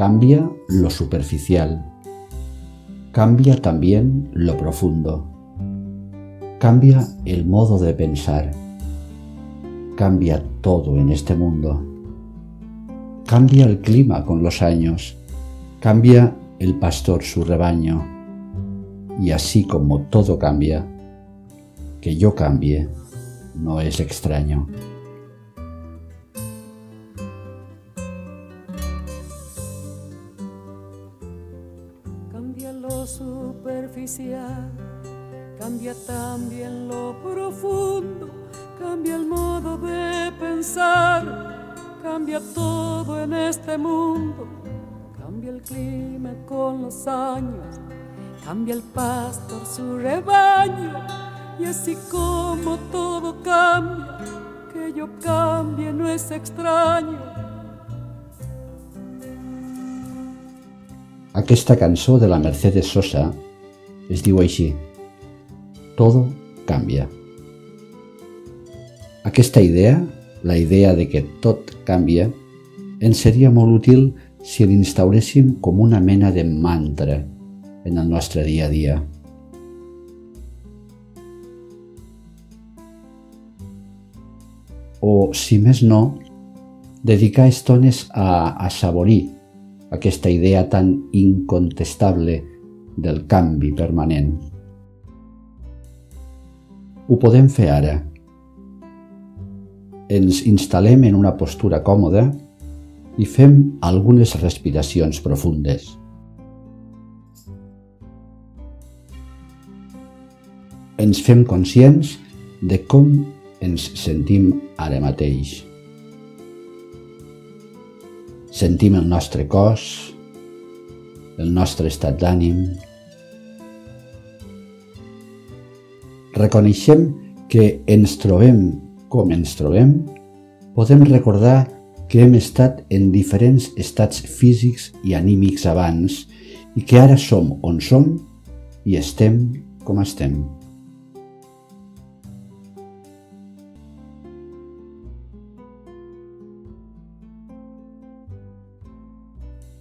Cambia lo superficial. Cambia también lo profundo. Cambia el modo de pensar. Cambia todo en este mundo. Cambia el clima con los años. Cambia el pastor su rebaño. Y así como todo cambia, que yo cambie no es extraño. Superficial, cambia también lo profundo, cambia el modo de pensar, cambia todo en este mundo, cambia el clima con los años, cambia el pastor su rebaño, y así como todo cambia, que yo cambie no es extraño. Aquesta cançó de la Mercedes Sosa es diu així Todo canvia. Aquesta idea, la idea de que tot canvia, ens seria molt útil si l'instauréssim com una mena de mantra en el nostre dia a dia. O, si més no, dedicar estones a assaborir aquesta idea tan incontestable del canvi permanent. Ho podem fer ara. Ens instal·lem en una postura còmoda i fem algunes respiracions profundes. Ens fem conscients de com ens sentim ara mateix. Sentim el nostre cos, el nostre estat d'ànim. Reconeixem que ens trobem com ens trobem, podem recordar que hem estat en diferents estats físics i anímics abans i que ara som on som i estem com estem.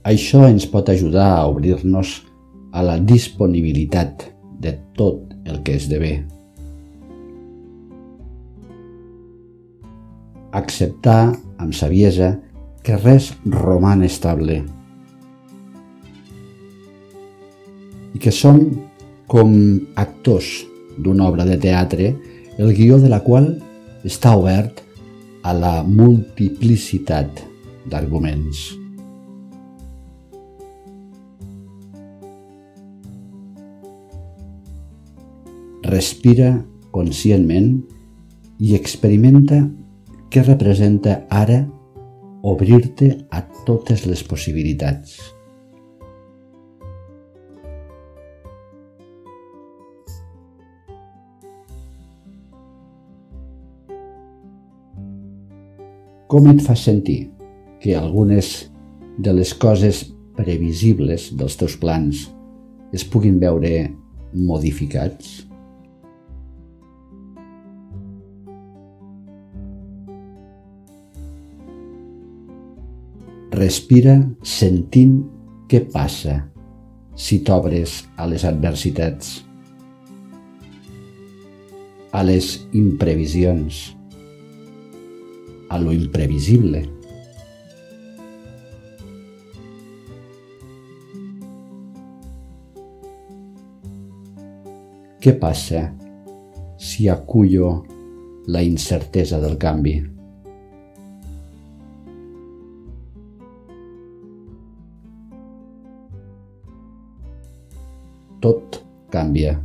Això ens pot ajudar a obrir-nos a la disponibilitat de tot el que esdevé. Acceptar amb saviesa que res roman estable i que som com actors d'una obra de teatre el guió de la qual està obert a la multiplicitat d'arguments. Respira conscientment i experimenta què representa ara obrir-te a totes les possibilitats. Com et fa sentir que algunes de les coses previsibles dels teus plans es puguin veure modificats? Respira sentint què passa si t'obres a les adversitats, a les imprevisions, a lo imprevisible. Què passa si acullo la incertesa del canvi? Tot canvia.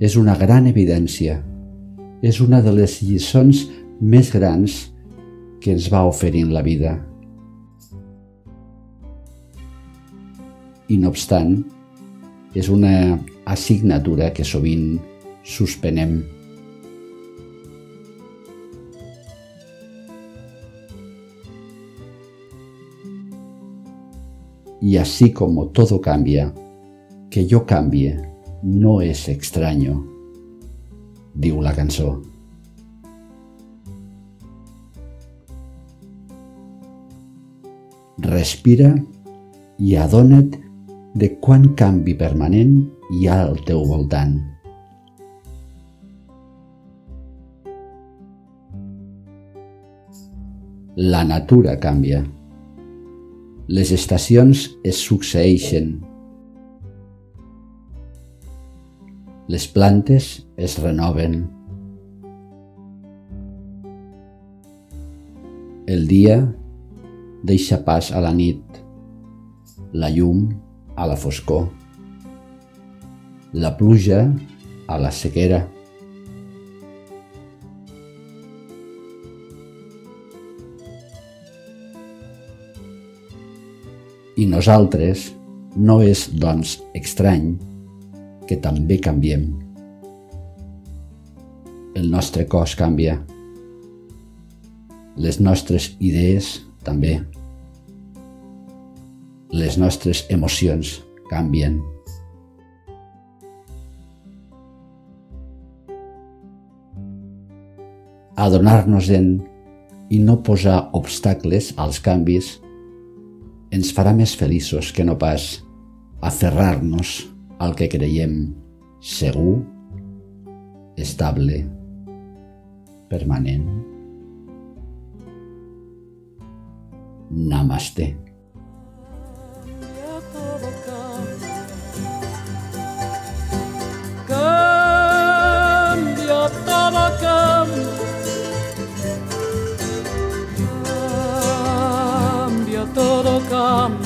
És una gran evidència. És una de les lliçons més grans que ens va oferint la vida. I no obstant, és una assignatura que sovint suspenem. Y así como todo cambia, Que yo cambie no es extraño, diu la cançó. respira i adona't de quant canvi permanent hi ha al teu voltant. La natura canvia. Les estacions es succeeixen. Les plantes es renoven. El dia deixa pas a la nit, la llum a la foscor, la pluja a la sequera. I nosaltres no és, doncs, estrany que també canviem. El nostre cos canvia les nostres idees també. Les nostres emocions canvien. Adonar-nos-en i no posar obstacles als canvis ens farà més feliços que no pas aferrar-nos el que creiem segur, estable, permanent. Namaste. Cambia todo, cambio. Cambio todo, cambio.